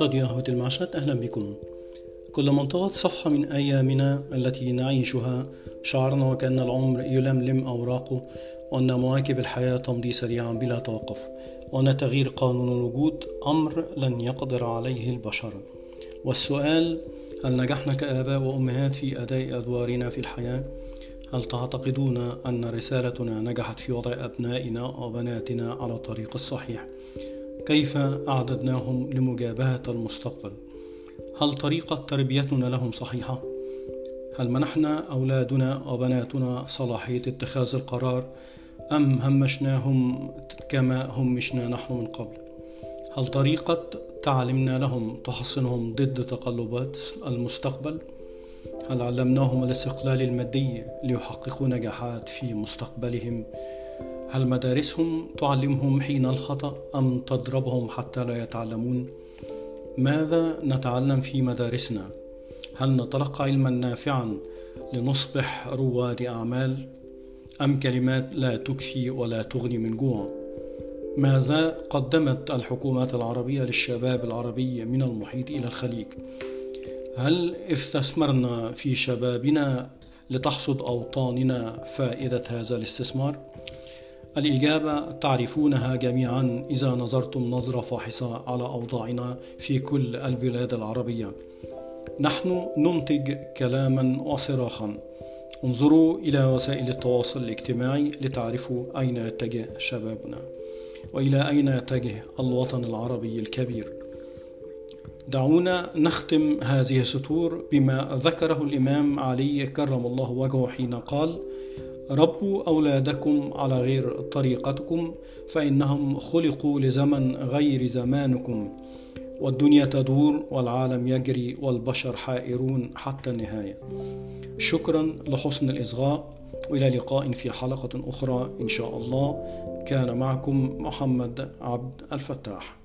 راديو قهوة المعشات أهلا بكم كلما انطوت صفحة من أيامنا التي نعيشها شعرنا وكأن العمر يلملم أوراقه وأن مواكب الحياة تمضي سريعا بلا توقف وأن تغيير قانون الوجود أمر لن يقدر عليه البشر والسؤال هل نجحنا كآباء وأمهات في أداء أدوارنا في الحياة؟ هل تعتقدون أن رسالتنا نجحت في وضع أبنائنا وبناتنا على الطريق الصحيح؟ كيف أعددناهم لمجابهة المستقبل؟ هل طريقة تربيتنا لهم صحيحة؟ هل منحنا أولادنا وبناتنا صلاحية اتخاذ القرار أم همشناهم كما همشنا نحن من قبل؟ هل طريقة تعلمنا لهم تحصنهم ضد تقلبات المستقبل؟ هل علمناهم الاستقلال المادي ليحققوا نجاحات في مستقبلهم؟ هل مدارسهم تعلمهم حين الخطأ أم تضربهم حتى لا يتعلمون؟ ماذا نتعلم في مدارسنا؟ هل نتلقى علما نافعا لنصبح رواد أعمال؟ أم كلمات لا تكفي ولا تغني من جوع؟ ماذا قدمت الحكومات العربية للشباب العربي من المحيط إلى الخليج؟ هل استثمرنا في شبابنا لتحصد أوطاننا فائدة هذا الاستثمار؟ الإجابة تعرفونها جميعا إذا نظرتم نظرة فاحصة على أوضاعنا في كل البلاد العربية. نحن ننتج كلاما وصراخا. انظروا إلى وسائل التواصل الاجتماعي لتعرفوا أين يتجه شبابنا وإلى أين يتجه الوطن العربي الكبير. دعونا نختم هذه السطور بما ذكره الإمام علي كرم الله وجهه حين قال: ربوا أولادكم على غير طريقتكم فإنهم خلقوا لزمن غير زمانكم والدنيا تدور والعالم يجري والبشر حائرون حتى النهاية. شكرا لحسن الإصغاء وإلى لقاء في حلقة أخرى إن شاء الله. كان معكم محمد عبد الفتاح.